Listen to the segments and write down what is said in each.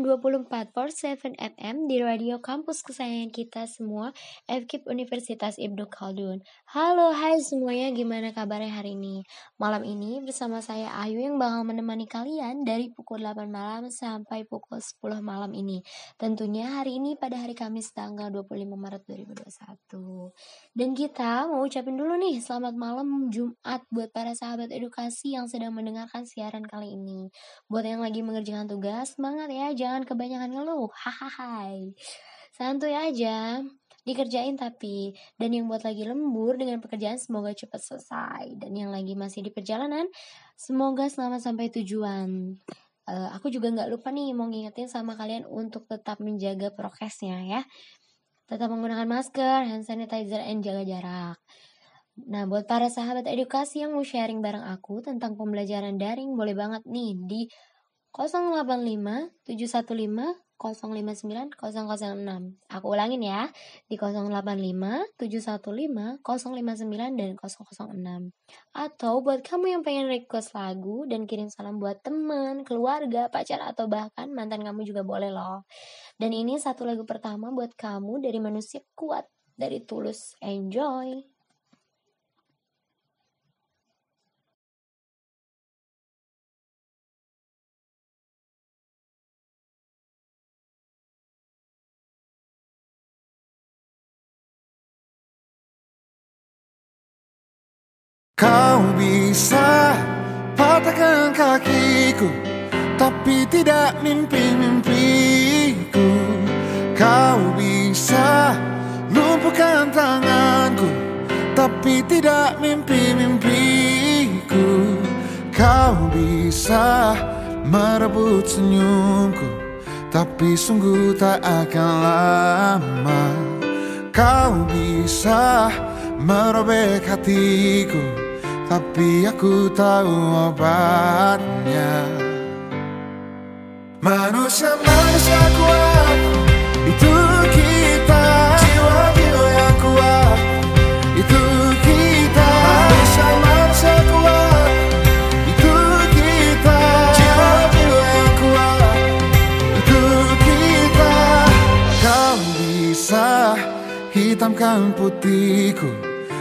Live on 24 per 7 FM di radio kampus kesayangan kita semua FKIP Universitas Ibnu Khaldun. Halo hai semuanya. Gimana kabarnya hari ini? Malam ini bersama saya Ayu yang bakal menemani kalian dari pukul 8 malam sampai pukul 10 malam ini. Tentunya hari ini pada hari Kamis tanggal 25 Maret 2021 Dan kita mau ucapin dulu nih selamat malam Jumat buat para sahabat edukasi yang sedang mendengarkan siaran kali ini. Buat yang lagi mengerjakan tugas, semangat ya, jangan kebanyakan ngeluh. Hahaha. Santuy aja. Dikerjain tapi. Dan yang buat lagi lembur dengan pekerjaan semoga cepat selesai. Dan yang lagi masih di perjalanan, semoga selamat sampai tujuan. Eh, aku juga nggak lupa nih mau ngingetin sama kalian untuk tetap menjaga prokesnya ya. Tetap menggunakan masker, hand sanitizer, and jaga jarak. Nah, buat para sahabat edukasi yang mau sharing bareng aku tentang pembelajaran daring, boleh banget nih di 085 715 059 006. Aku ulangin ya, di 085 715 059 dan 006. Atau buat kamu yang pengen request lagu dan kirim salam buat teman, keluarga, pacar atau bahkan mantan kamu juga boleh loh. Dan ini satu lagu pertama buat kamu dari manusia kuat dari Tulus. Enjoy. Kakiku Tapi tidak mimpi-mimpiku. Kau bisa lumpuhkan tanganku Tapi tidak mimpi-mimpiku. Kau bisa merebut senyumku Tapi sungguh tak akan lama. Kau bisa merobek hatiku Tapi aku tahu obatnya. Manusia-manusia kuat. Itu kita. Jiwa-jiwa yang kuat. Itu kita. Manusia-manusia kuat. Itu kita. Jiwa-jiwa yang kuat. Itu kita. Kau bisa hitamkan putihku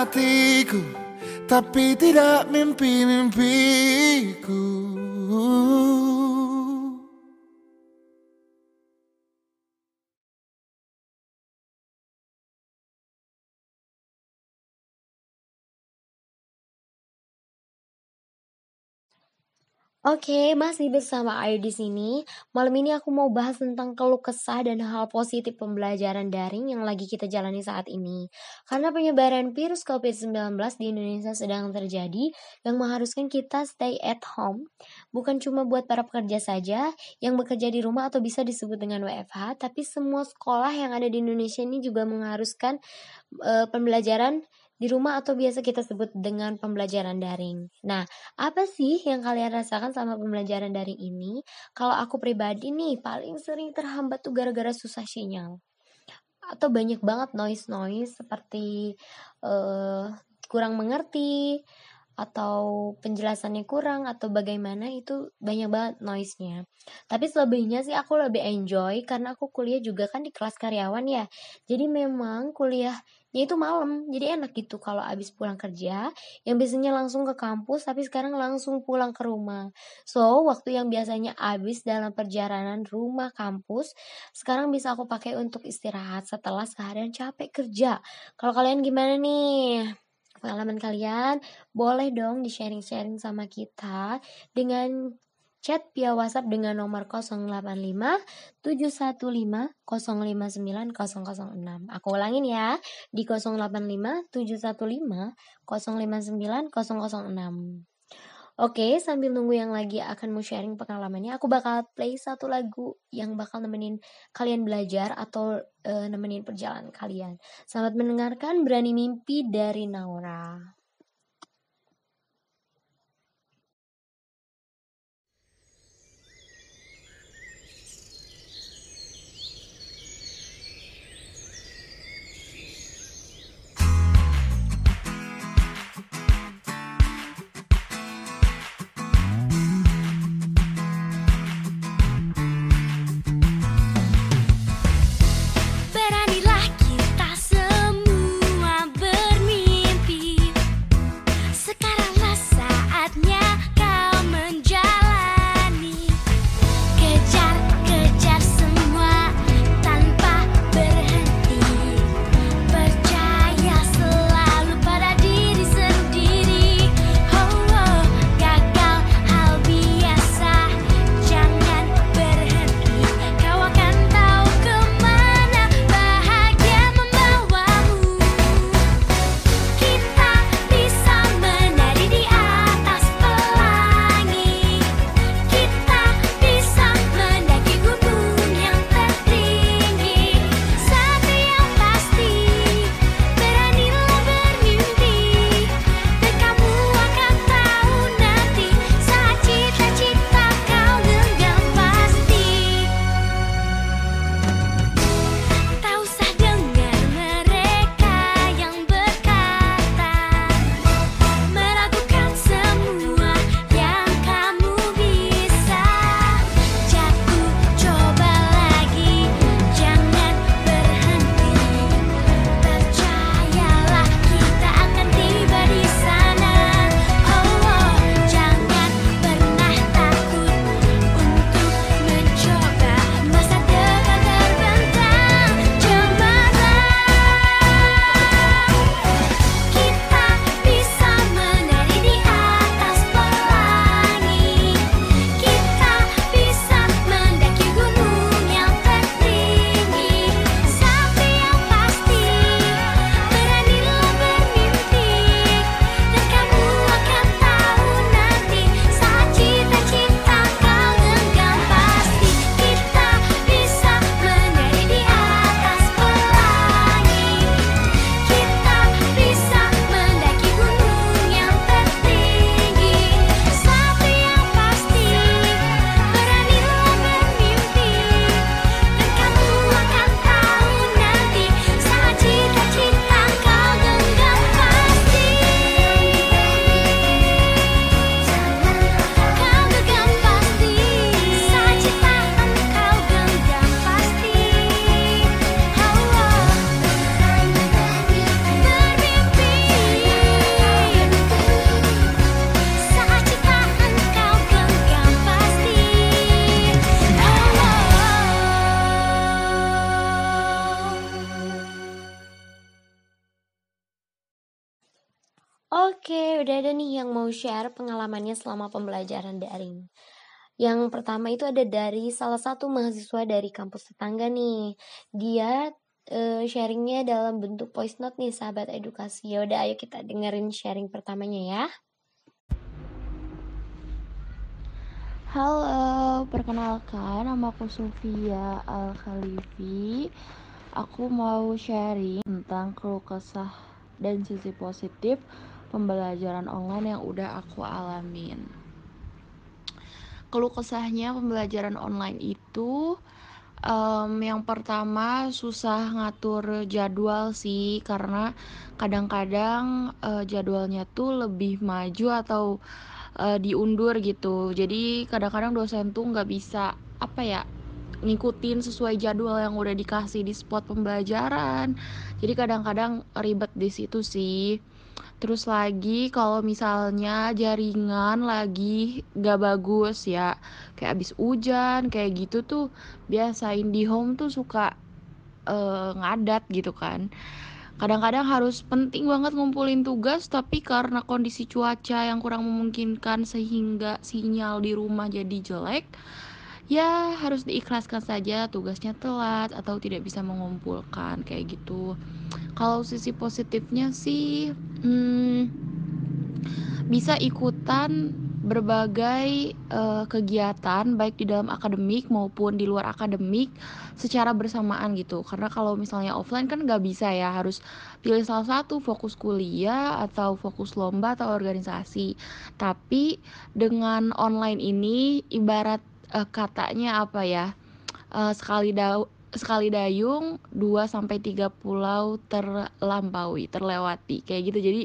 hatiku Tapi tidak mimpi-mimpiku Oke, masih bersama Ayu di sini. Malam ini aku mau bahas tentang keluh kesah dan hal positif pembelajaran daring yang lagi kita jalani saat ini. Karena penyebaran virus COVID-19 di Indonesia sedang terjadi yang mengharuskan kita stay at home. Bukan cuma buat para pekerja saja yang bekerja di rumah atau bisa disebut dengan WFH, tapi semua sekolah yang ada di Indonesia ini juga mengharuskan eh, pembelajaran di rumah atau biasa kita sebut dengan pembelajaran daring. Nah, apa sih yang kalian rasakan sama pembelajaran daring ini? Kalau aku pribadi nih, paling sering terhambat tuh gara-gara susah sinyal. Atau banyak banget noise-noise seperti eh kurang mengerti, atau penjelasannya kurang, atau bagaimana itu banyak banget noise-nya. Tapi selebihnya sih aku lebih enjoy karena aku kuliah juga kan di kelas karyawan ya. Jadi memang kuliahnya itu malam, jadi enak gitu kalau abis pulang kerja, yang biasanya langsung ke kampus, tapi sekarang langsung pulang ke rumah. So, waktu yang biasanya habis dalam perjalanan rumah kampus, sekarang bisa aku pakai untuk istirahat setelah seharian capek kerja. Kalau kalian gimana nih? Pengalaman kalian boleh dong di-sharing-sharing sama kita dengan chat via WhatsApp dengan nomor 085 715 059 006. Aku ulangin ya, di 085 715 059 006. Oke, sambil nunggu yang lagi akan mau sharing pengalamannya, aku bakal play satu lagu yang bakal nemenin kalian belajar atau eh, nemenin perjalanan kalian. Selamat mendengarkan Berani Mimpi dari Naura. Oke, udah ada nih yang mau share pengalamannya selama pembelajaran daring. Yang pertama itu ada dari salah satu mahasiswa dari kampus tetangga nih. Dia eh, sharingnya dalam bentuk voice note nih sahabat edukasi. Ya udah ayo kita dengerin sharing pertamanya ya. Halo, perkenalkan nama aku Sofia Al Khalifi. Aku mau sharing tentang keluh kesah dan sisi positif pembelajaran online yang udah aku alamin. Keluh kesahnya pembelajaran online itu um, yang pertama susah ngatur jadwal sih karena kadang-kadang uh, jadwalnya tuh lebih maju atau uh, diundur gitu. Jadi kadang-kadang dosen tuh nggak bisa apa ya ngikutin sesuai jadwal yang udah dikasih di spot pembelajaran. Jadi kadang-kadang ribet di situ sih. Terus lagi kalau misalnya jaringan lagi gak bagus ya Kayak abis hujan kayak gitu tuh Biasa home tuh suka uh, ngadat gitu kan. Kadang-kadang harus penting banget ngumpulin tugas Tapi karena kondisi cuaca yang kurang memungkinkan Sehingga sinyal di rumah jadi jelek Ya harus diikhlaskan saja tugasnya telat Atau tidak bisa mengumpulkan kayak gitu. Kalau sisi positifnya sih hmm, bisa ikutan berbagai uh, kegiatan baik di dalam akademik maupun di luar akademik secara bersamaan gitu. Karena kalau misalnya offline kan nggak bisa ya harus pilih salah satu fokus kuliah atau fokus lomba atau organisasi. Tapi dengan online ini ibarat uh, katanya apa ya uh, sekali da sekali dayung 2 sampai 3 pulau terlampaui, terlewati kayak gitu. Jadi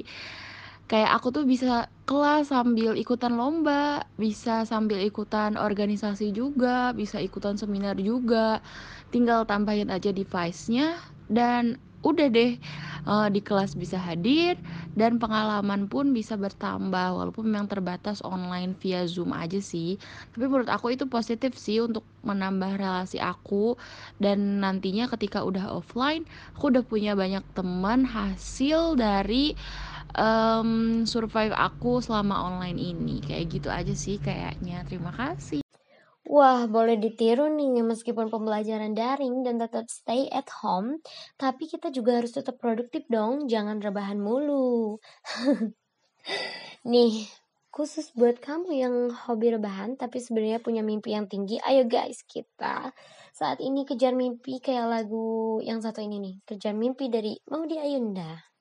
kayak aku tuh bisa kelas sambil ikutan lomba, bisa sambil ikutan organisasi juga, bisa ikutan seminar juga. Tinggal tambahin aja device-nya dan udah deh uh, di kelas bisa hadir dan pengalaman pun bisa bertambah walaupun memang terbatas online via Zoom aja sih. Tapi menurut aku itu positif sih untuk menambah relasi aku dan nantinya ketika udah offline aku udah punya banyak teman hasil dari um, survive aku selama online ini. Kayak gitu aja sih kayaknya. Terima kasih. Wah, boleh ditiru nih meskipun pembelajaran daring dan tetap stay at home, tapi kita juga harus tetap produktif dong, jangan rebahan mulu. nih, khusus buat kamu yang hobi rebahan tapi sebenarnya punya mimpi yang tinggi, ayo guys, kita saat ini kejar mimpi kayak lagu yang satu ini nih, kejar mimpi dari Maudi Ayunda.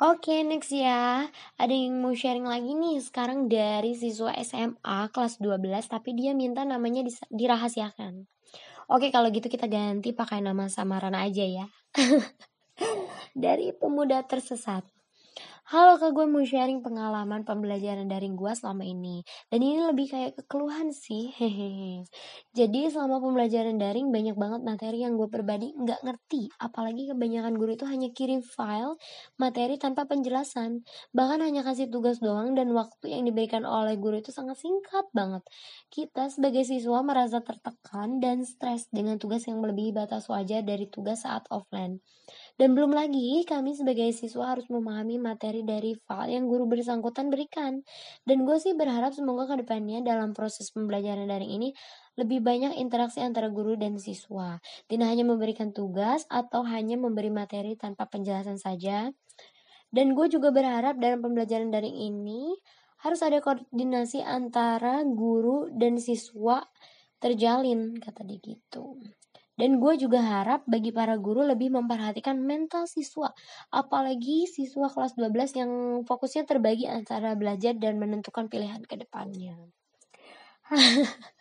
Oke, next ya. Ada yang mau sharing lagi nih sekarang dari siswa SMA kelas 12 tapi dia minta namanya dirahasiakan. Oke, kalau gitu kita ganti pakai nama samaran aja ya. dari pemuda tersesat. Halo kak gue mau sharing pengalaman pembelajaran daring gue selama ini. Dan ini lebih kayak kekeluhan sih hehehe. Jadi selama pembelajaran daring banyak banget materi yang gue pribadi nggak ngerti. Apalagi kebanyakan guru itu hanya kirim file materi tanpa penjelasan. Bahkan hanya kasih tugas doang dan waktu yang diberikan oleh guru itu sangat singkat banget. Kita sebagai siswa merasa tertekan dan stres dengan tugas yang melebihi batas wajar dari tugas saat offline dan belum lagi kami sebagai siswa harus memahami materi dari file yang guru bersangkutan berikan. Dan gue sih berharap semoga ke depannya dalam proses pembelajaran daring ini lebih banyak interaksi antara guru dan siswa. Tidak hanya memberikan tugas atau hanya memberi materi tanpa penjelasan saja. Dan gue juga berharap dalam pembelajaran daring ini harus ada koordinasi antara guru dan siswa terjalin, kata dia gitu. Dan gue juga harap bagi para guru lebih memperhatikan mental siswa, apalagi siswa kelas 12 yang fokusnya terbagi antara belajar dan menentukan pilihan ke depannya.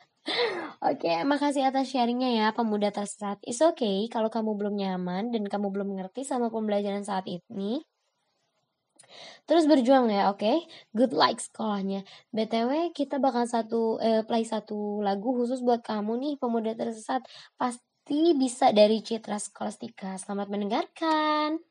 Oke, makasih atas sharingnya ya pemuda tersesat. It's okay kalau kamu belum nyaman dan kamu belum mengerti sama pembelajaran saat ini. Terus berjuang ya, oke? Good luck sekolahnya. BTW kita bakal satu eh, play satu lagu khusus buat kamu nih pemuda tersesat. Pasti bisa dari Citra Skolastika. Selamat mendengarkan.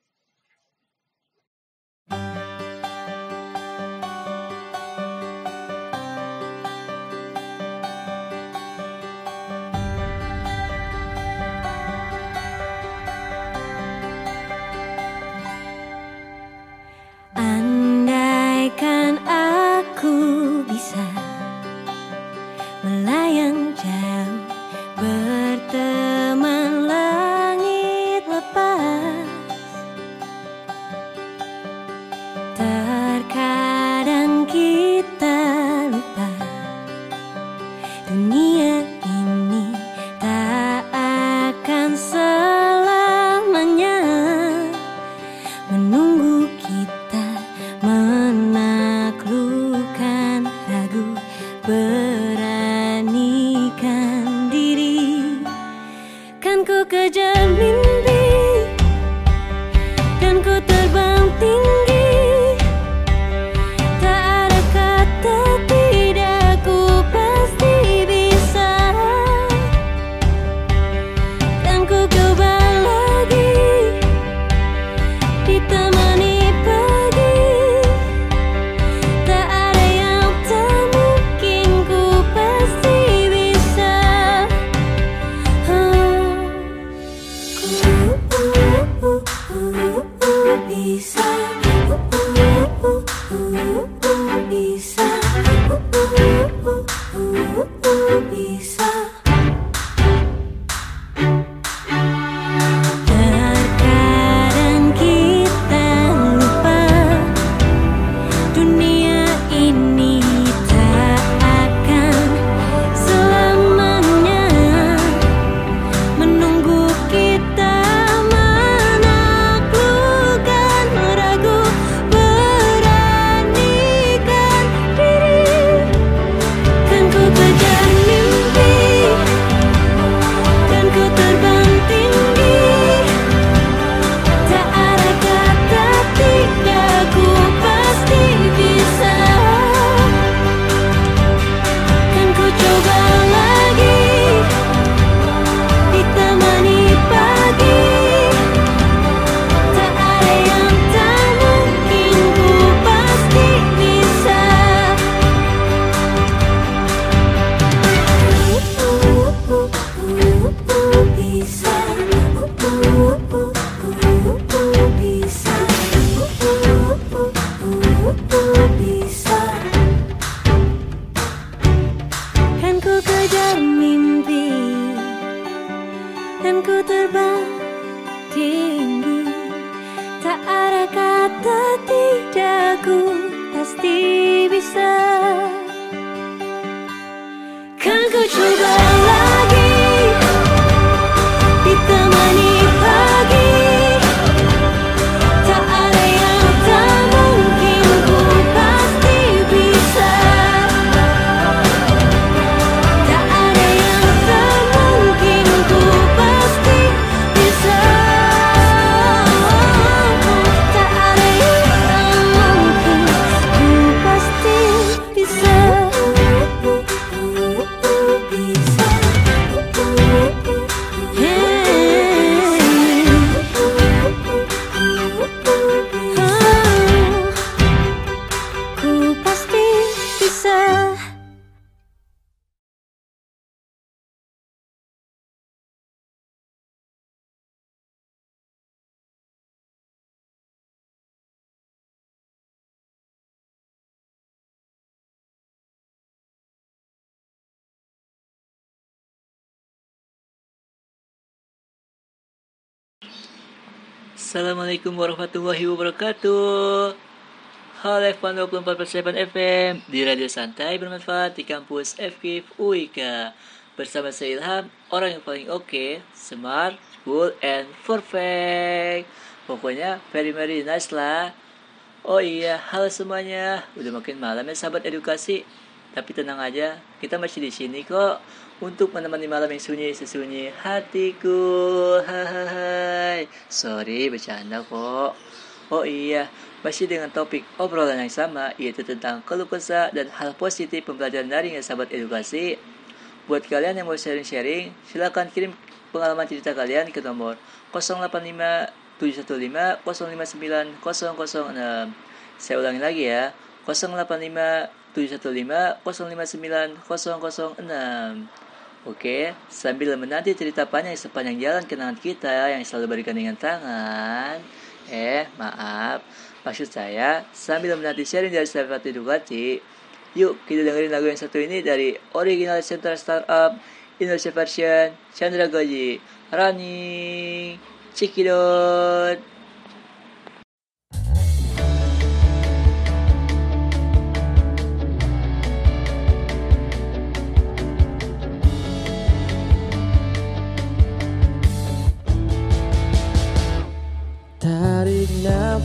Assalamualaikum warahmatullahi wabarakatuh. Halo F1 24 FM Di Radio Santai bermanfaat di kampus FKIF UIK Bersama saya Ilham Orang yang paling oke Smart, cool, and perfect. Pokoknya very very nice lah. Oh iya, halo semuanya. Udah makin malam ya sahabat edukasi Tapi tenang aja, kita masih di sini kok untuk menemani malam yang sunyi sesunyi hatiku. Hai, sorry bercanda kok. Oh iya, masih dengan topik obrolan yang sama yaitu tentang keluh kesah dan hal positif pembelajaran daring ya sahabat edukasi. Buat kalian yang mau sharing-sharing, silakan kirim pengalaman cerita kalian ke nomor 085 715 059 006. Saya ulangi lagi ya, 085 715 059 006. Oke, sambil menanti cerita panjang sepanjang jalan kenangan kita yang selalu bergandengan tangan. Eh, maaf, maksud saya sambil menanti sharing dari sahabat edukasi. Yuk, kita dengerin lagu yang satu ini dari original Central Startup Indonesia version Chandra Goji. Running, Cikidot.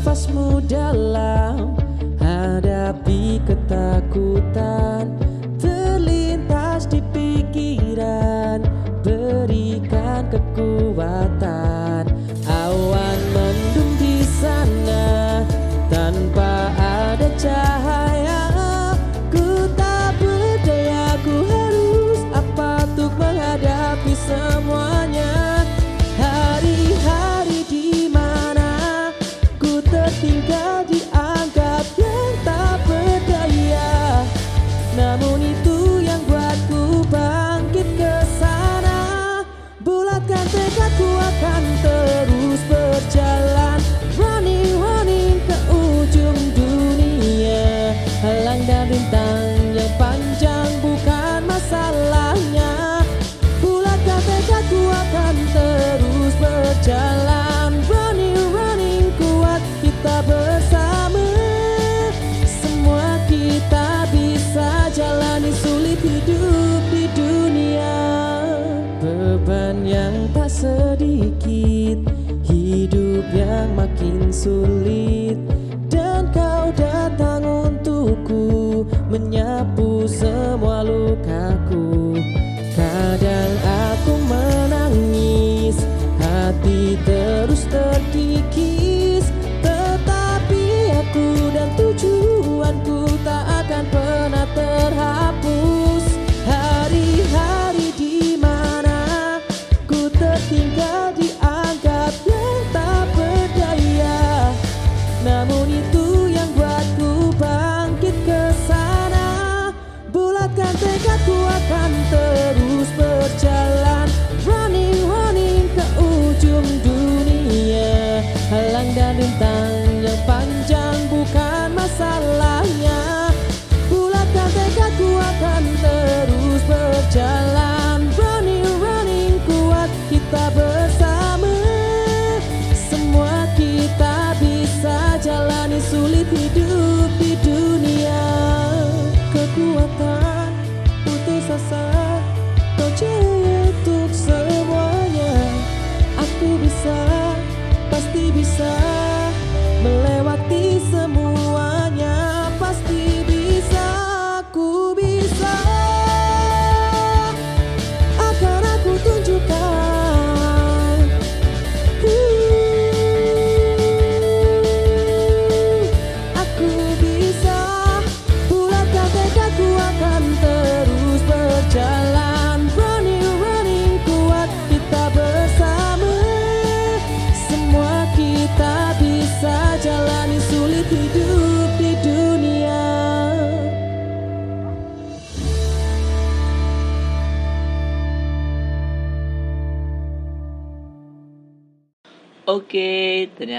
Nafasmu dalam Hadapi ketakutan. Terlintas di pikiran Berikan kekuatan. Awan mendung di sana Tanpa ada cahaya yang makin sulit. Dan kau datang untukku Menyapu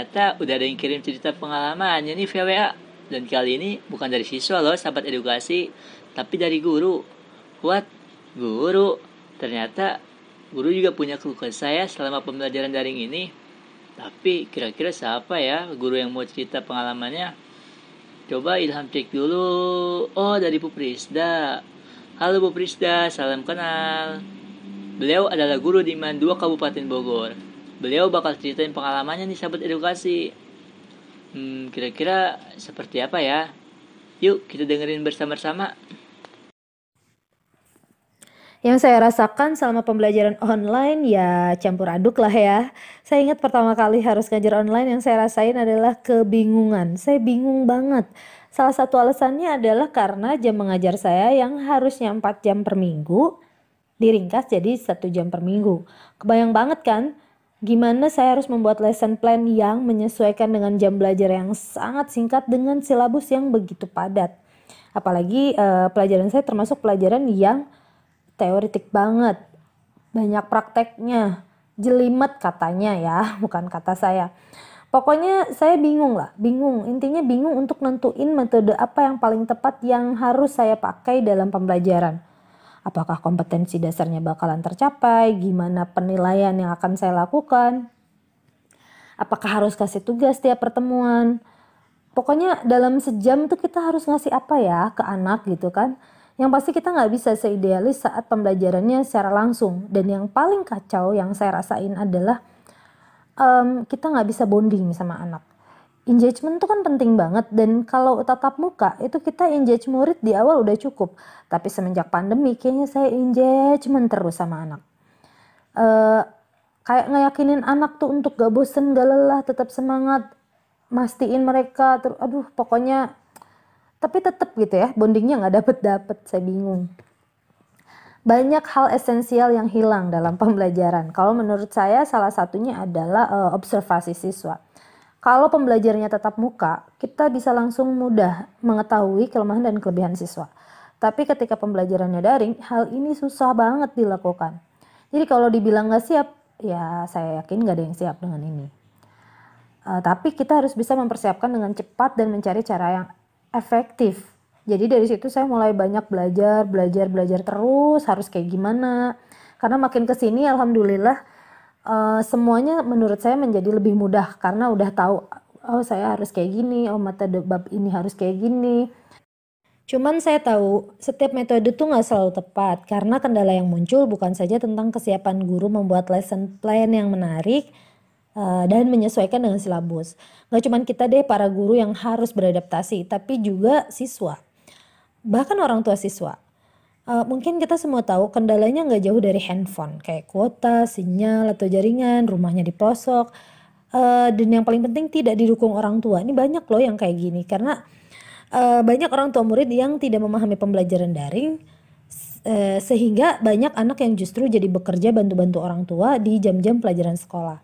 ternyata udah ada yang kirim cerita pengalamannya nih via WA. Dan kali ini bukan dari siswa loh, sahabat edukasi, tapi dari guru. What? Guru? Ternyata guru juga punya keluh kesah ya selama pembelajaran daring ini. Tapi kira-kira siapa ya guru yang mau cerita pengalamannya? Coba Ilham cek dulu. Oh, dari Bu Prisda. Halo Bu Prisda, salam kenal. Beliau adalah guru di Man 2 Kabupaten Bogor. Beliau bakal ceritain pengalamannya nih sahabat edukasi. Hmm, kira-kira seperti apa ya? Yuk kita dengerin bersama-sama. Yang saya rasakan selama pembelajaran online ya campur aduk lah ya. Saya ingat pertama kali harus ngajar online yang saya rasain adalah kebingungan. Saya bingung banget. Salah satu alasannya adalah karena jam mengajar saya yang harusnya 4 jam per minggu diringkas jadi satu jam per minggu. Kebayang banget kan gimana saya harus membuat lesson plan yang menyesuaikan dengan jam belajar yang sangat singkat dengan silabus yang begitu padat. Apalagi eh, pelajaran saya termasuk pelajaran yang teoritik banget. Banyak prakteknya. Jelimet katanya ya, bukan kata saya. Pokoknya saya bingung lah, bingung. Intinya bingung untuk nentuin metode apa yang paling tepat yang harus saya pakai dalam pembelajaran. Apakah kompetensi dasarnya bakalan tercapai? Gimana penilaian yang akan saya lakukan? Apakah harus kasih tugas tiap pertemuan? Pokoknya dalam sejam tuh kita harus ngasih apa ya ke anak gitu kan. Yang pasti kita nggak bisa seidealis saat pembelajarannya secara langsung. Dan yang paling kacau yang saya rasain adalah um, kita nggak bisa bonding sama anak. Engagement itu kan penting banget dan kalau tatap muka itu kita engage murid di awal udah cukup. Tapi semenjak pandemi kayaknya saya engagement terus sama anak. Uh, kayak ngeyakinin anak tuh untuk gak bosen, gak lelah, tetap semangat, mastiin mereka, ter aduh pokoknya tapi tetap gitu ya bondingnya nggak dapet dapet saya bingung banyak hal esensial yang hilang dalam pembelajaran kalau menurut saya salah satunya adalah uh, observasi siswa kalau pembelajarannya tetap muka kita bisa langsung mudah mengetahui kelemahan dan kelebihan siswa tapi ketika pembelajarannya daring hal ini susah banget dilakukan jadi kalau dibilang nggak siap ya saya yakin nggak ada yang siap dengan ini Uh, tapi kita harus bisa mempersiapkan dengan cepat dan mencari cara yang efektif. Jadi dari situ saya mulai banyak belajar, belajar, belajar terus harus kayak gimana. Karena makin ke sini alhamdulillah uh, semuanya menurut saya menjadi lebih mudah karena udah tahu oh saya harus kayak gini, oh metode bab ini harus kayak gini. Cuman saya tahu setiap metode tuh nggak selalu tepat karena kendala yang muncul bukan saja tentang kesiapan guru membuat lesson plan yang menarik, uh, dan menyesuaikan dengan silabus. Gak cuma kita deh para guru yang harus beradaptasi, tapi juga siswa. Bahkan orang tua siswa. Uh, mungkin kita semua tahu kendalanya nggak jauh dari handphone, kayak kuota, sinyal, atau jaringan, rumahnya di pelosok. Uh, dan yang paling penting tidak didukung orang tua. Ini banyak loh yang kayak gini, karena uh, banyak orang tua murid yang tidak memahami pembelajaran daring, sehingga banyak anak yang justru jadi bekerja bantu-bantu orang tua di jam-jam pelajaran sekolah.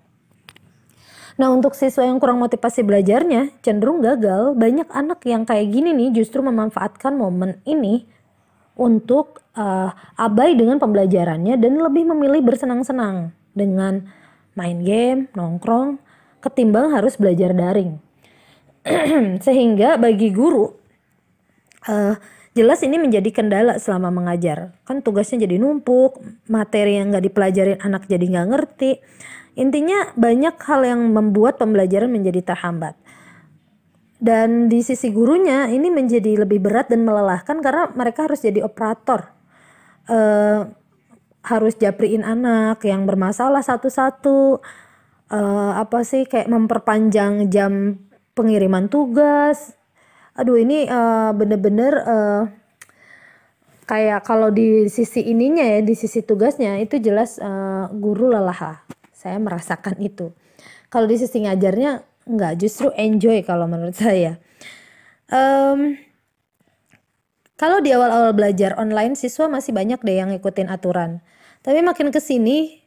Nah untuk siswa yang kurang motivasi belajarnya cenderung gagal. Banyak anak yang kayak gini nih justru memanfaatkan momen ini untuk uh, abai dengan pembelajarannya dan lebih memilih bersenang-senang dengan main game, nongkrong, ketimbang harus belajar daring. Sehingga bagi guru uh, jelas ini menjadi kendala selama mengajar. Kan tugasnya jadi numpuk, materi yang nggak dipelajarin anak jadi nggak ngerti Intinya banyak hal yang membuat pembelajaran menjadi terhambat. Dan di sisi gurunya ini menjadi lebih berat dan melelahkan karena mereka harus jadi operator. Uh, harus japriin anak yang bermasalah satu-satu. Uh, apa sih kayak memperpanjang jam pengiriman tugas. Aduh ini uh, bener-bener uh, kayak kalau di sisi ininya ya di sisi tugasnya itu jelas uh, guru lelah saya merasakan itu. Kalau di sisi ngajarnya nggak, justru enjoy kalau menurut saya. Um, kalau di awal-awal belajar online siswa masih banyak deh yang ngikutin aturan. Tapi makin ke sini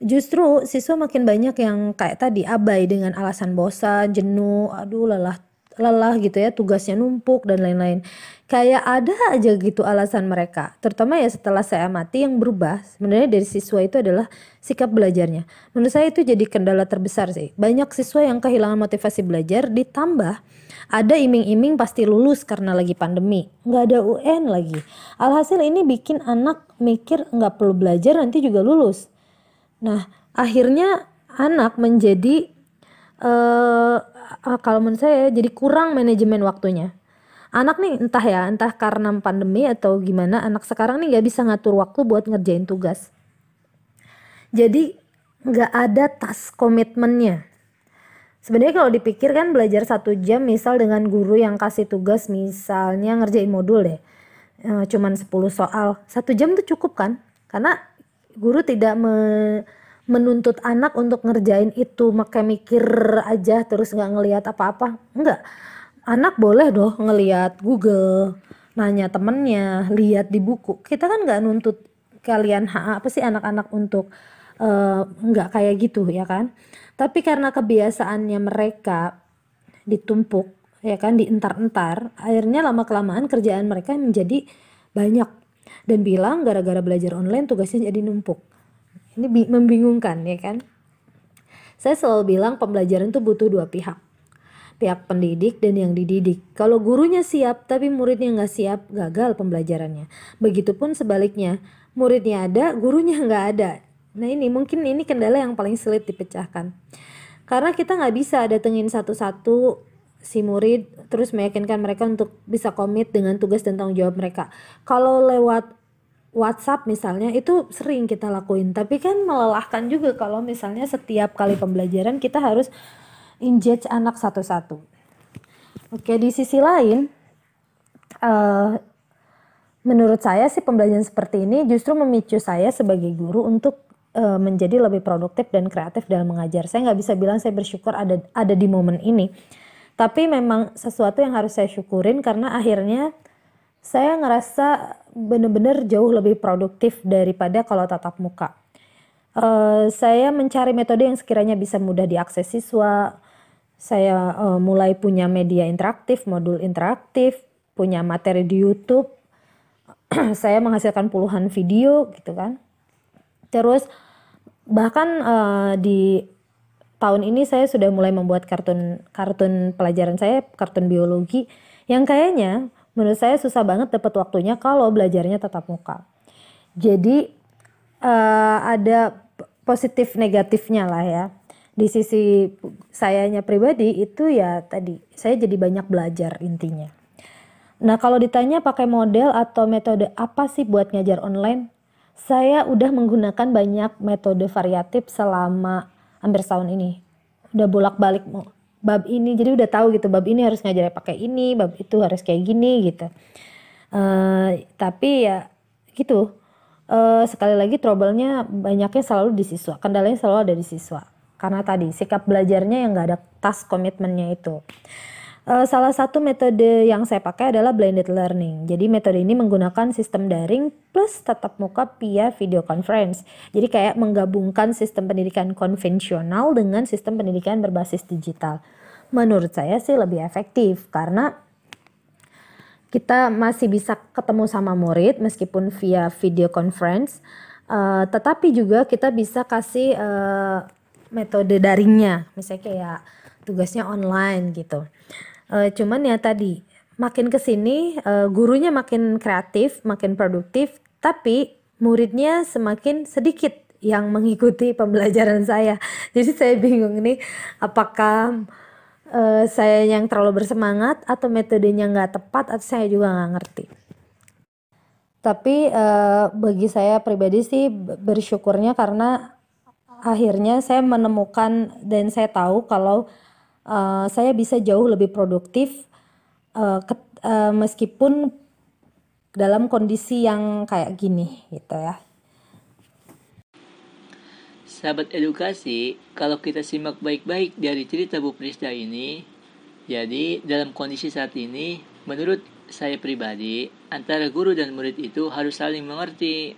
justru siswa makin banyak yang kayak tadi abai dengan alasan bosan, jenuh, aduh lelah lelah gitu ya, tugasnya numpuk dan lain-lain. Kayak ada aja gitu alasan mereka. Terutama ya setelah saya amati yang berubah sebenarnya dari siswa itu adalah sikap belajarnya. Menurut saya itu jadi kendala terbesar sih. Banyak siswa yang kehilangan motivasi belajar ditambah ada iming-iming pasti lulus karena lagi pandemi. Nggak ada UN lagi. Alhasil ini bikin anak mikir nggak perlu belajar nanti juga lulus. Nah akhirnya anak menjadi eh kalau menurut saya jadi kurang manajemen waktunya. Anak nih entah ya, entah karena pandemi atau gimana, anak sekarang nih nggak bisa ngatur waktu buat ngerjain tugas. Jadi nggak ada tas komitmennya. Sebenarnya kalau dipikir kan belajar satu jam misal dengan guru yang kasih tugas misalnya ngerjain modul deh. E, cuman 10 soal. Satu jam tuh cukup kan? Karena guru tidak me, menuntut anak untuk ngerjain itu makai mikir aja terus nggak ngelihat apa-apa. Enggak. Anak boleh doh ngelihat Google, nanya temennya, lihat di buku. Kita kan nggak nuntut kalian apa sih anak-anak untuk uh, nggak kayak gitu ya kan. Tapi karena kebiasaannya mereka ditumpuk ya kan dientar-entar, akhirnya lama kelamaan kerjaan mereka menjadi banyak dan bilang gara-gara belajar online tugasnya jadi numpuk. Ini membingungkan ya kan. Saya selalu bilang pembelajaran itu butuh dua pihak pihak pendidik dan yang dididik. Kalau gurunya siap tapi muridnya nggak siap, gagal pembelajarannya. Begitupun sebaliknya, muridnya ada, gurunya nggak ada. Nah ini mungkin ini kendala yang paling sulit dipecahkan. Karena kita nggak bisa datengin satu-satu si murid terus meyakinkan mereka untuk bisa komit dengan tugas dan tanggung jawab mereka. Kalau lewat WhatsApp misalnya itu sering kita lakuin, tapi kan melelahkan juga kalau misalnya setiap kali pembelajaran kita harus engage anak satu-satu. Oke, di sisi lain, uh, menurut saya sih pembelajaran seperti ini justru memicu saya sebagai guru untuk uh, menjadi lebih produktif dan kreatif dalam mengajar. Saya nggak bisa bilang saya bersyukur ada ada di momen ini, tapi memang sesuatu yang harus saya syukurin karena akhirnya saya ngerasa benar-benar jauh lebih produktif daripada kalau tatap muka. Uh, saya mencari metode yang sekiranya bisa mudah diakses siswa, saya uh, mulai punya media interaktif, modul interaktif, punya materi di YouTube. saya menghasilkan puluhan video gitu kan. Terus bahkan uh, di tahun ini saya sudah mulai membuat kartun kartun pelajaran saya, kartun biologi yang kayaknya menurut saya susah banget dapat waktunya kalau belajarnya tatap muka. Jadi uh, ada positif negatifnya lah ya di sisi sayanya pribadi itu ya tadi saya jadi banyak belajar intinya. Nah kalau ditanya pakai model atau metode apa sih buat ngajar online, saya udah menggunakan banyak metode variatif selama hampir setahun ini. Udah bolak-balik bab ini, jadi udah tahu gitu bab ini harus ngajar pakai ini, bab itu harus kayak gini gitu. Uh, tapi ya gitu. Uh, sekali lagi trouble-nya banyaknya selalu di siswa, kendalanya selalu ada di siswa karena tadi sikap belajarnya yang nggak ada tas komitmennya itu. Uh, salah satu metode yang saya pakai adalah blended learning. Jadi metode ini menggunakan sistem daring plus tatap muka via video conference. Jadi kayak menggabungkan sistem pendidikan konvensional dengan sistem pendidikan berbasis digital. Menurut saya sih lebih efektif karena kita masih bisa ketemu sama murid meskipun via video conference. Uh, tetapi juga kita bisa kasih uh, metode daringnya misalnya kayak tugasnya online gitu uh, cuman ya tadi makin ke sini uh, gurunya makin kreatif makin produktif tapi muridnya semakin sedikit yang mengikuti pembelajaran saya. Jadi saya bingung nih apakah uh, saya yang terlalu bersemangat atau metodenya nggak tepat atau saya juga nggak ngerti. Tapi uh, bagi saya pribadi sih bersyukurnya karena akhirnya saya menemukan dan saya tahu kalau uh, saya bisa jauh lebih produktif uh, ke, uh, meskipun dalam kondisi yang kayak gini gitu ya. Sahabat edukasi, kalau kita simak baik-baik dari cerita Bu Prisda ini, jadi dalam kondisi saat ini, menurut saya pribadi, antara guru dan murid itu harus saling mengerti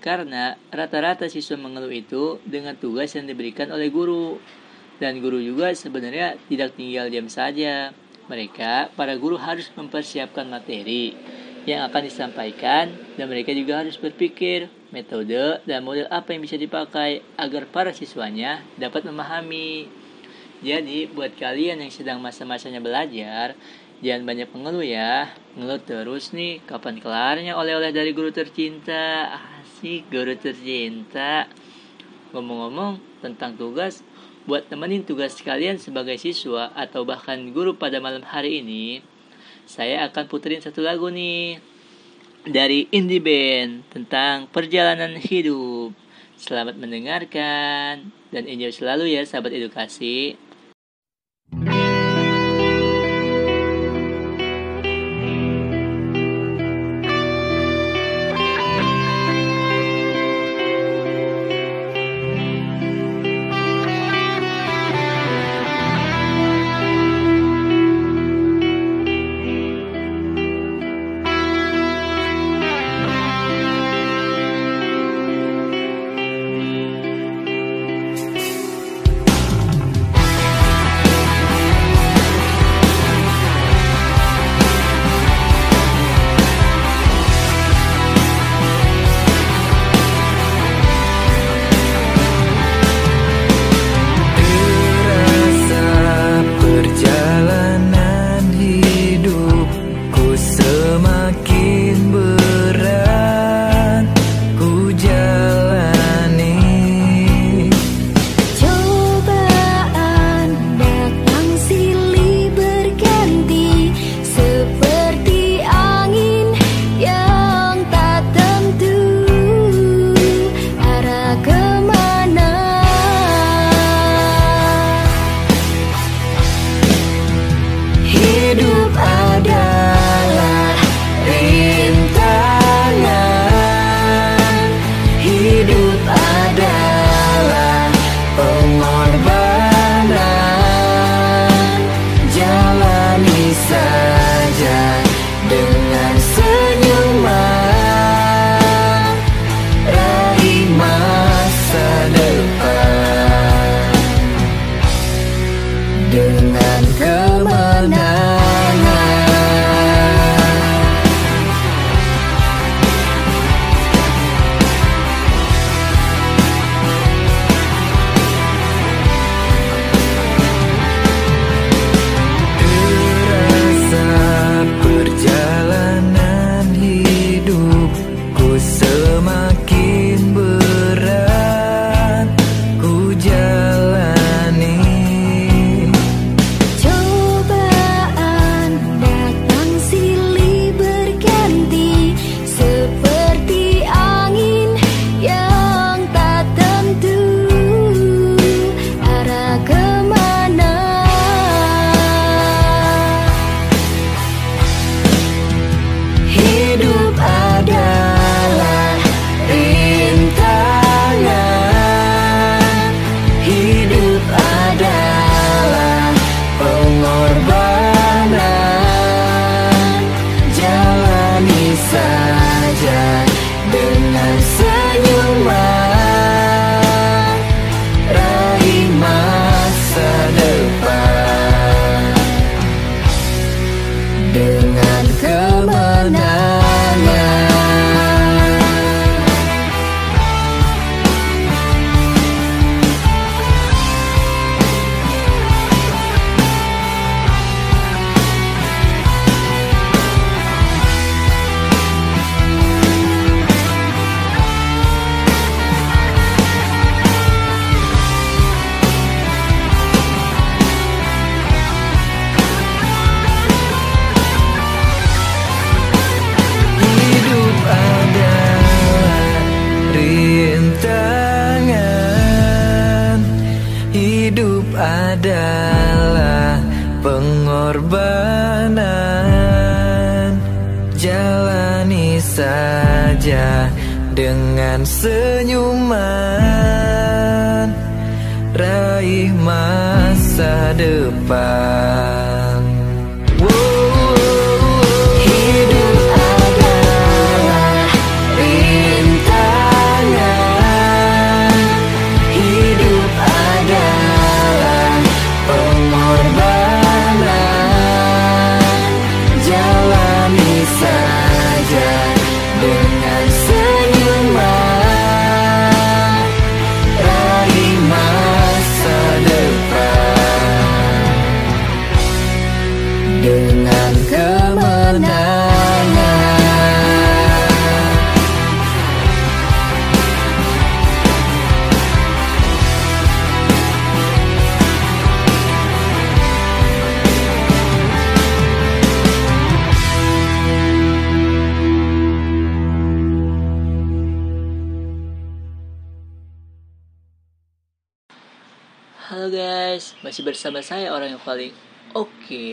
karena rata-rata siswa mengeluh itu dengan tugas yang diberikan oleh guru. Dan guru juga sebenarnya tidak tinggal diam saja. mereka, para guru harus mempersiapkan materi yang akan disampaikan dan mereka juga harus berpikir metode dan model apa yang bisa dipakai agar para siswanya dapat memahami. Jadi, buat kalian yang sedang masa-masanya belajar, jangan banyak mengeluh ya. Ngeluh terus nih, kapan kelarnya oleh-oleh dari guru tercinta? Asik, guru tercinta. Ngomong-ngomong tentang tugas, buat temenin tugas kalian sebagai siswa atau bahkan guru pada malam hari ini, saya akan puterin satu lagu nih dari Indie Band tentang perjalanan hidup. Selamat mendengarkan dan enjoy selalu ya sahabat edukasi. Bersama saya orang yang paling oke.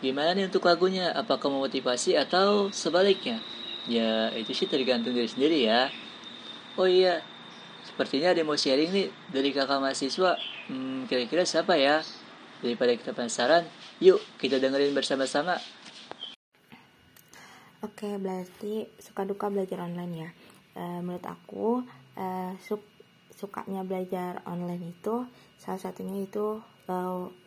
Gimana nih untuk lagunya? Apakah memotivasi atau sebaliknya? Ya, itu sih tergantung diri sendiri ya. Oh iya, sepertinya ada yang mau sharing nih dari kakak mahasiswa. Hmm, kira-kira siapa ya? Daripada kita penasaran, yuk kita dengerin bersama-sama. Oke, berarti suka duka belajar online ya. E, menurut aku, e, suk sukanya belajar online itu salah satunya itu e,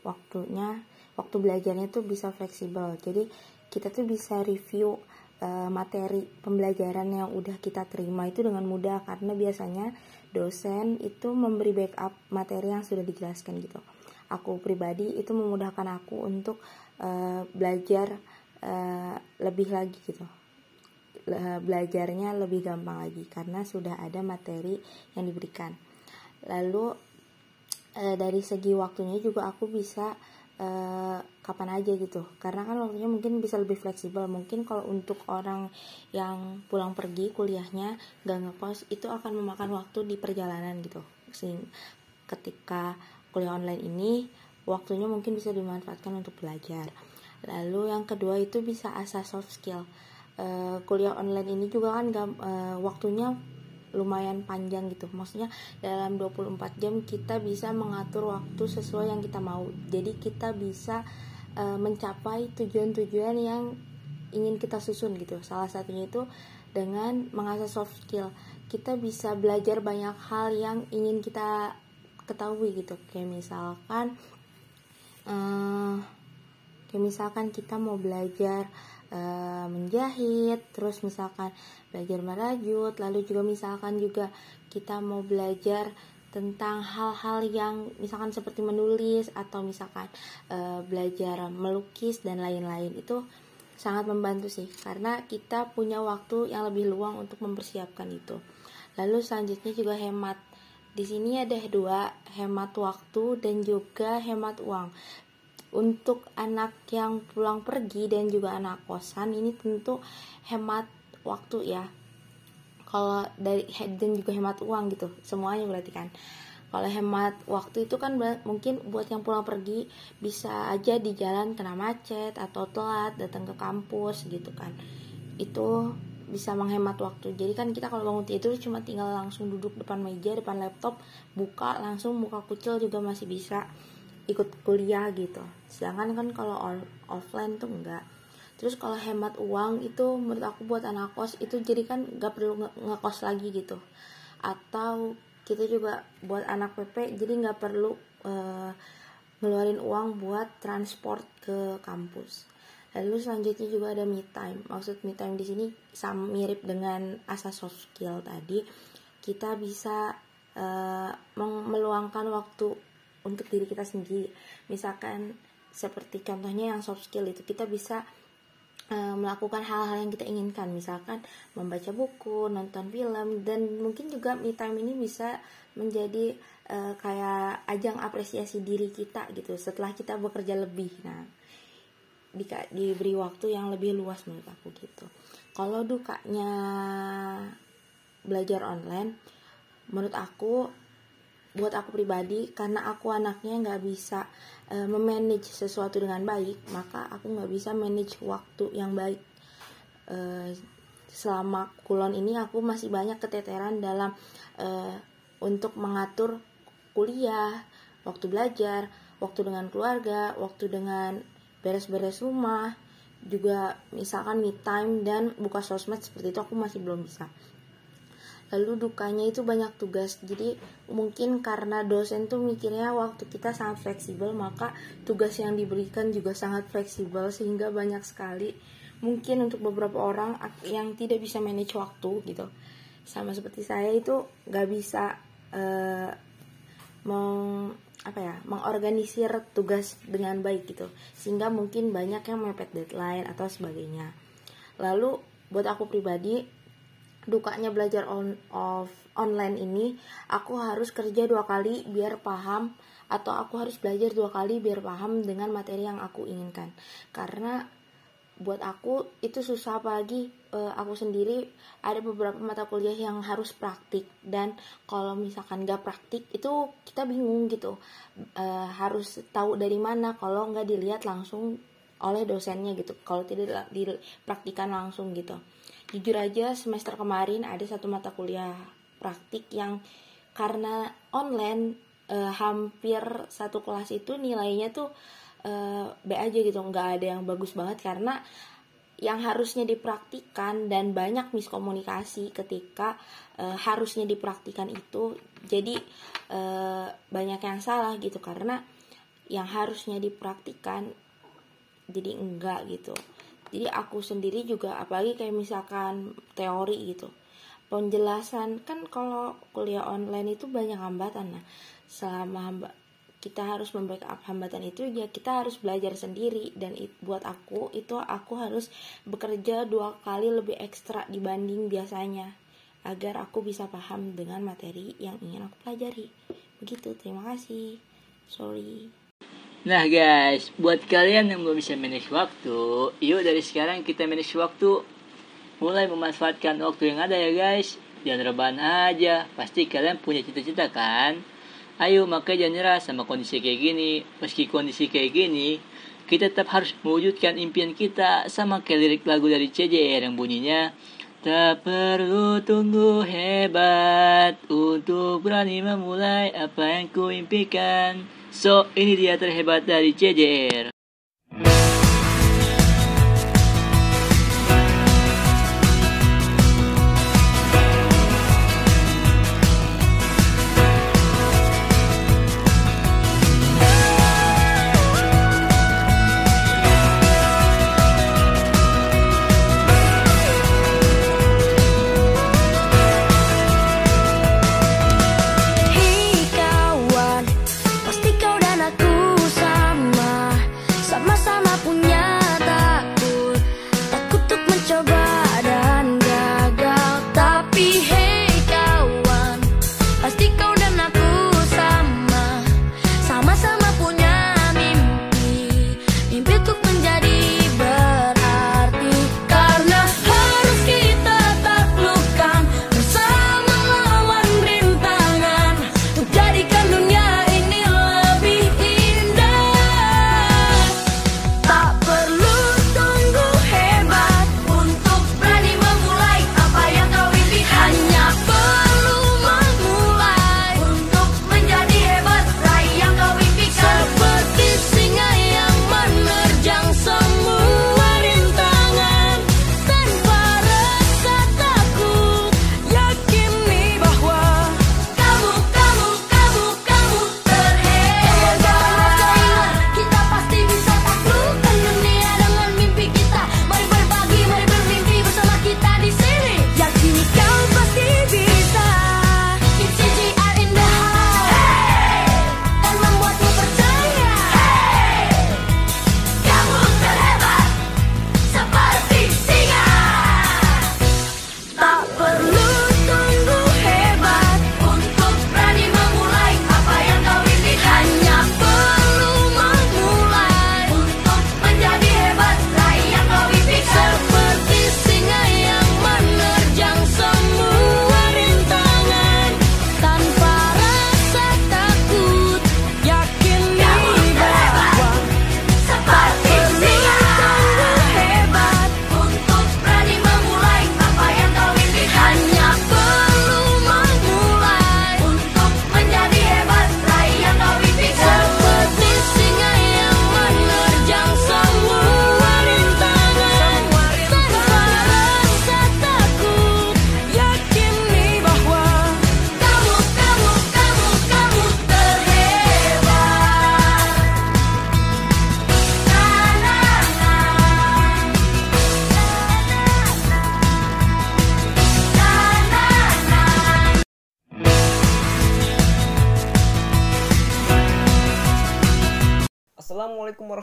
waktunya, waktu belajarnya tuh bisa fleksibel. Jadi kita tuh bisa review e, materi pembelajaran yang udah kita terima itu dengan mudah karena biasanya dosen itu memberi backup materi yang sudah dijelaskan gitu. Aku pribadi itu memudahkan aku untuk e, belajar uh, lebih lagi gitu belajarnya lebih gampang lagi karena sudah ada materi yang diberikan lalu uh, dari segi waktunya juga aku bisa uh, kapan aja gitu. Karena kan waktunya mungkin bisa lebih fleksibel. Mungkin kalau untuk orang yang pulang pergi kuliahnya gak ngekos itu akan memakan waktu di perjalanan gitu. Sehingga ketika kuliah online ini waktunya mungkin bisa dimanfaatkan untuk belajar. Lalu yang kedua itu bisa asah soft skill. Uh, kuliah online ini juga kan gak, uh, waktunya lumayan panjang gitu. Maksudnya dalam 24 jam kita bisa mengatur waktu sesuai yang kita mau. Jadi kita bisa uh, mencapai tujuan-tujuan yang ingin kita susun gitu. Salah satunya itu dengan mengasah soft skill. Kita bisa belajar banyak hal yang ingin kita ketahui gitu. Kayak misalkan uh, kayak misalkan kita mau belajar e, menjahit terus misalkan belajar merajut lalu juga misalkan juga kita mau belajar tentang hal-hal yang misalkan seperti menulis atau misalkan e, belajar melukis dan lain-lain. Itu sangat membantu sih karena kita punya waktu yang lebih luang untuk mempersiapkan itu. Lalu selanjutnya juga hemat. Di sini ada dua hemat waktu dan juga hemat uang untuk anak yang pulang pergi dan juga anak kosan ini tentu hemat waktu ya. Kalau dari dan juga hemat uang gitu semuanya berarti kan. Kalau hemat waktu itu kan mungkin buat yang pulang pergi bisa aja di jalan kena macet atau telat datang ke kampus gitu kan. Itu bisa menghemat waktu. Jadi kan kita kalau bangun tidur cuma tinggal langsung duduk depan meja depan laptop buka langsung buka kucil juga masih bisa ikut kuliah gitu. Sedangkan kan kalau offline tuh enggak. Terus kalau hemat uang itu menurut aku buat anak kos itu jadi kan nggak perlu nge ngekos lagi gitu. Atau kita juga buat anak PP jadi nggak perlu uh, ngeluarin uang buat transport ke kampus. Lalu selanjutnya juga ada me time. Maksud me time di sini sama mirip dengan asas soft skill tadi. Kita bisa uh, meluangkan waktu untuk diri kita sendiri. Misalkan seperti contohnya yang soft skill itu kita bisa uh, melakukan hal-hal yang kita inginkan. Misalkan membaca buku nonton film dan mungkin juga me time ini bisa menjadi uh, kayak ajang apresiasi diri kita gitu setelah kita bekerja lebih. Nah di, diberi waktu yang lebih luas menurut aku gitu. Kalau dukanya belajar online menurut aku buat aku pribadi karena aku anaknya nggak bisa uh, memanage sesuatu dengan baik maka aku nggak bisa manage waktu yang baik. Uh, selama kulon ini aku masih banyak keteteran dalam uh, untuk mengatur kuliah waktu belajar waktu dengan keluarga waktu dengan beres-beres rumah juga misalkan me time dan buka sosmed seperti itu aku masih belum bisa lalu dukanya itu banyak tugas. Jadi mungkin karena dosen tuh mikirnya waktu kita sangat fleksibel maka tugas yang diberikan juga sangat fleksibel sehingga banyak sekali mungkin untuk beberapa orang yang tidak bisa manage waktu gitu. Sama seperti saya itu nggak bisa uh, meng apa ya mengorganisir tugas dengan baik gitu. Sehingga mungkin banyak yang mepet deadline atau sebagainya. Lalu buat aku pribadi dukanya belajar on of online ini aku harus kerja dua kali biar paham atau aku harus belajar dua kali biar paham dengan materi yang aku inginkan. Karena buat aku itu susah apalagi eh, aku sendiri ada beberapa mata kuliah yang harus praktik. Dan kalau misalkan gak praktik itu kita bingung gitu. Eh, harus tahu dari mana kalau nggak dilihat langsung oleh dosennya gitu. Kalau tidak dipraktikan langsung gitu jujur aja semester kemarin ada satu mata kuliah praktik yang karena online eh, hampir satu kelas itu nilainya tuh eh, B aja gitu. Nggak ada yang bagus banget karena yang harusnya dipraktikan dan banyak miskomunikasi ketika eh, harusnya dipraktikan itu jadi eh, banyak yang salah gitu. Karena yang harusnya dipraktikan jadi enggak gitu jadi aku sendiri juga apalagi kayak misalkan teori gitu. Penjelasan kan kalau kuliah online itu banyak hambatan. Nah selama hamba- kita harus membackup hambatan itu ya kita harus belajar sendiri. Dan it- buat aku itu aku harus bekerja dua kali lebih ekstra dibanding biasanya. Agar aku bisa paham dengan materi yang ingin aku pelajari. Begitu terima kasih. Sorry Nah guys, buat kalian yang belum bisa manage waktu, yuk dari sekarang kita manage waktu. Mulai memanfaatkan waktu yang ada ya guys. Jangan rebahan aja, pasti kalian punya cita-cita kan? Ayo makanya jangan nyerah sama kondisi kayak gini. Meski kondisi kayak gini, kita tetap harus mewujudkan impian kita sama kayak lirik lagu dari CJR yang bunyinya Tak perlu tunggu hebat untuk berani memulai apa yang ku impikan. So, ini dia terhebat dari CJR.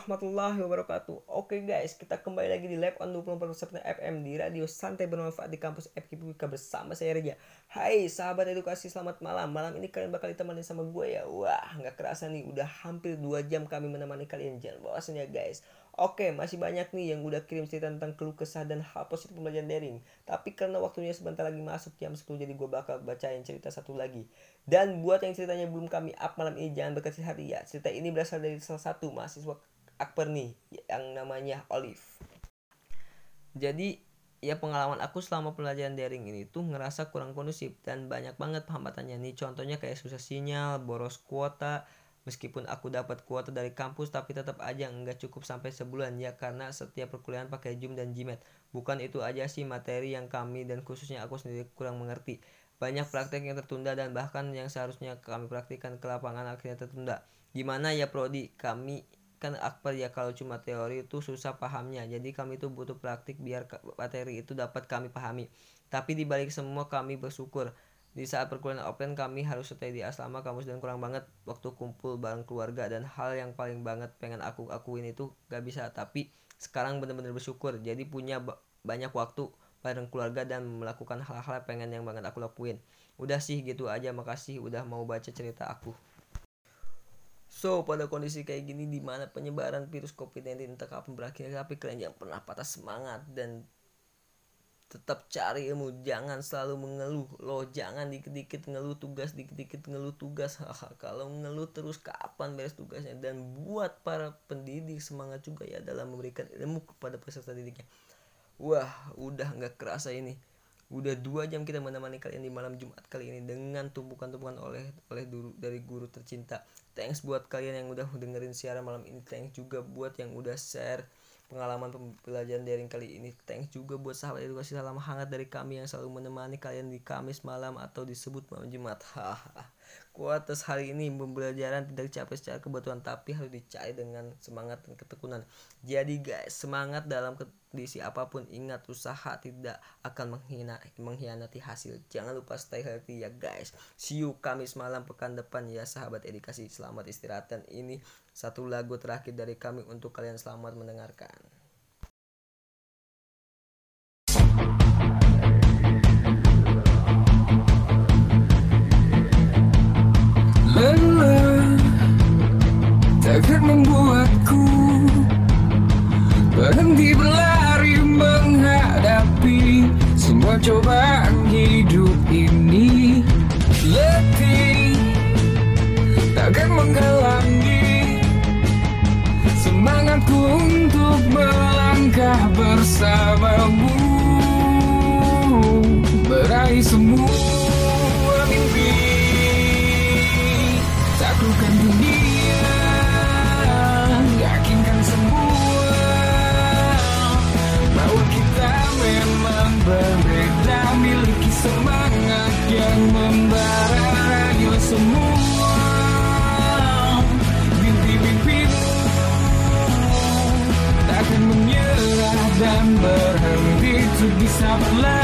Warahmatullahi wabarakatuh Oke guys, kita kembali lagi di Lab on 24 FM di Radio Santai Bermanfaat di kampus FKIP Wika bersama saya Reja Hai sahabat edukasi, selamat malam Malam ini kalian bakal ditemani sama gue ya Wah, nggak kerasa nih, udah hampir 2 jam kami menemani kalian Jangan bosan ya guys Oke, masih banyak nih yang udah kirim cerita tentang keluh kesah dan hal positif pembelajaran daring. Tapi karena waktunya sebentar lagi masuk jam 10 jadi gue bakal bacain cerita satu lagi. Dan buat yang ceritanya belum kami up malam ini jangan berkasih hati ya. Cerita ini berasal dari salah satu mahasiswa Akbar nih yang namanya Olive. Jadi ya pengalaman aku selama pelajaran daring ini tuh ngerasa kurang kondusif dan banyak banget hambatannya nih contohnya kayak susah sinyal, boros kuota, Meskipun aku dapat kuota dari kampus tapi tetap aja nggak cukup sampai sebulan ya karena setiap perkuliahan pakai Zoom dan Gmail. Bukan itu aja sih materi yang kami dan khususnya aku sendiri kurang mengerti. Banyak praktek yang tertunda dan bahkan yang seharusnya kami praktikkan ke lapangan akhirnya tertunda. Gimana ya Prodi? Kami kan akbar ya kalau cuma teori itu susah pahamnya. Jadi kami itu butuh praktik biar materi itu dapat kami pahami. Tapi dibalik semua kami bersyukur. Di saat perkuliahan offline kami harus stay di asrama kampus dan kurang banget waktu kumpul bareng keluarga. Dan hal yang paling banget pengen aku akuin itu gak bisa. Tapi sekarang bener-bener bersyukur. Jadi punya banyak waktu bareng keluarga dan melakukan hal-hal pengen yang banget aku lakuin. Udah sih gitu aja. Makasih udah mau baca cerita aku So, pada kondisi kayak gini di mana penyebaran virus COVID-19 entah kapan berakhir, tapi kalian jangan pernah patah semangat dan tetap cari ilmu. Jangan selalu mengeluh. Lo jangan dikit-dikit ngeluh tugas dikit-dikit ngeluh tugas. Kalau ngeluh terus kapan beres tugasnya? Dan buat para pendidik semangat juga ya dalam memberikan ilmu kepada peserta didiknya. Wah udah nggak kerasa ini udah dua jam kita menemani kalian di malam Jumat kali ini dengan tumpukan-tumpukan oleh oleh guru dari guru tercinta thanks buat kalian yang udah dengerin siaran malam ini thanks juga buat yang udah share pengalaman pembelajaran daring kali ini. Thanks juga buat sahabat edukasi salam hangat dari kami yang selalu menemani kalian di Kamis malam atau disebut malam Jumat. Haha. Kuatas hari ini pembelajaran tidak capek secara kebetulan tapi harus dicari dengan semangat dan ketekunan. Jadi guys, semangat dalam kondisi apa pun ingat usaha tidak akan menghina, mengkhianati hasil. Jangan lupa stay healthy ya guys. See you Kamis malam pekan depan ya sahabat edukasi. Selamat istirahat dan ini satu lagu terakhir dari kami untuk kalian selamat mendengarkan. Lelah takkan membuatku berhenti berlari menghadapi semua cobaan hidup ini. Letih takkan menghalangi semangatku untuk melangkah bersamamu. Meraih semua takkan menyerah dan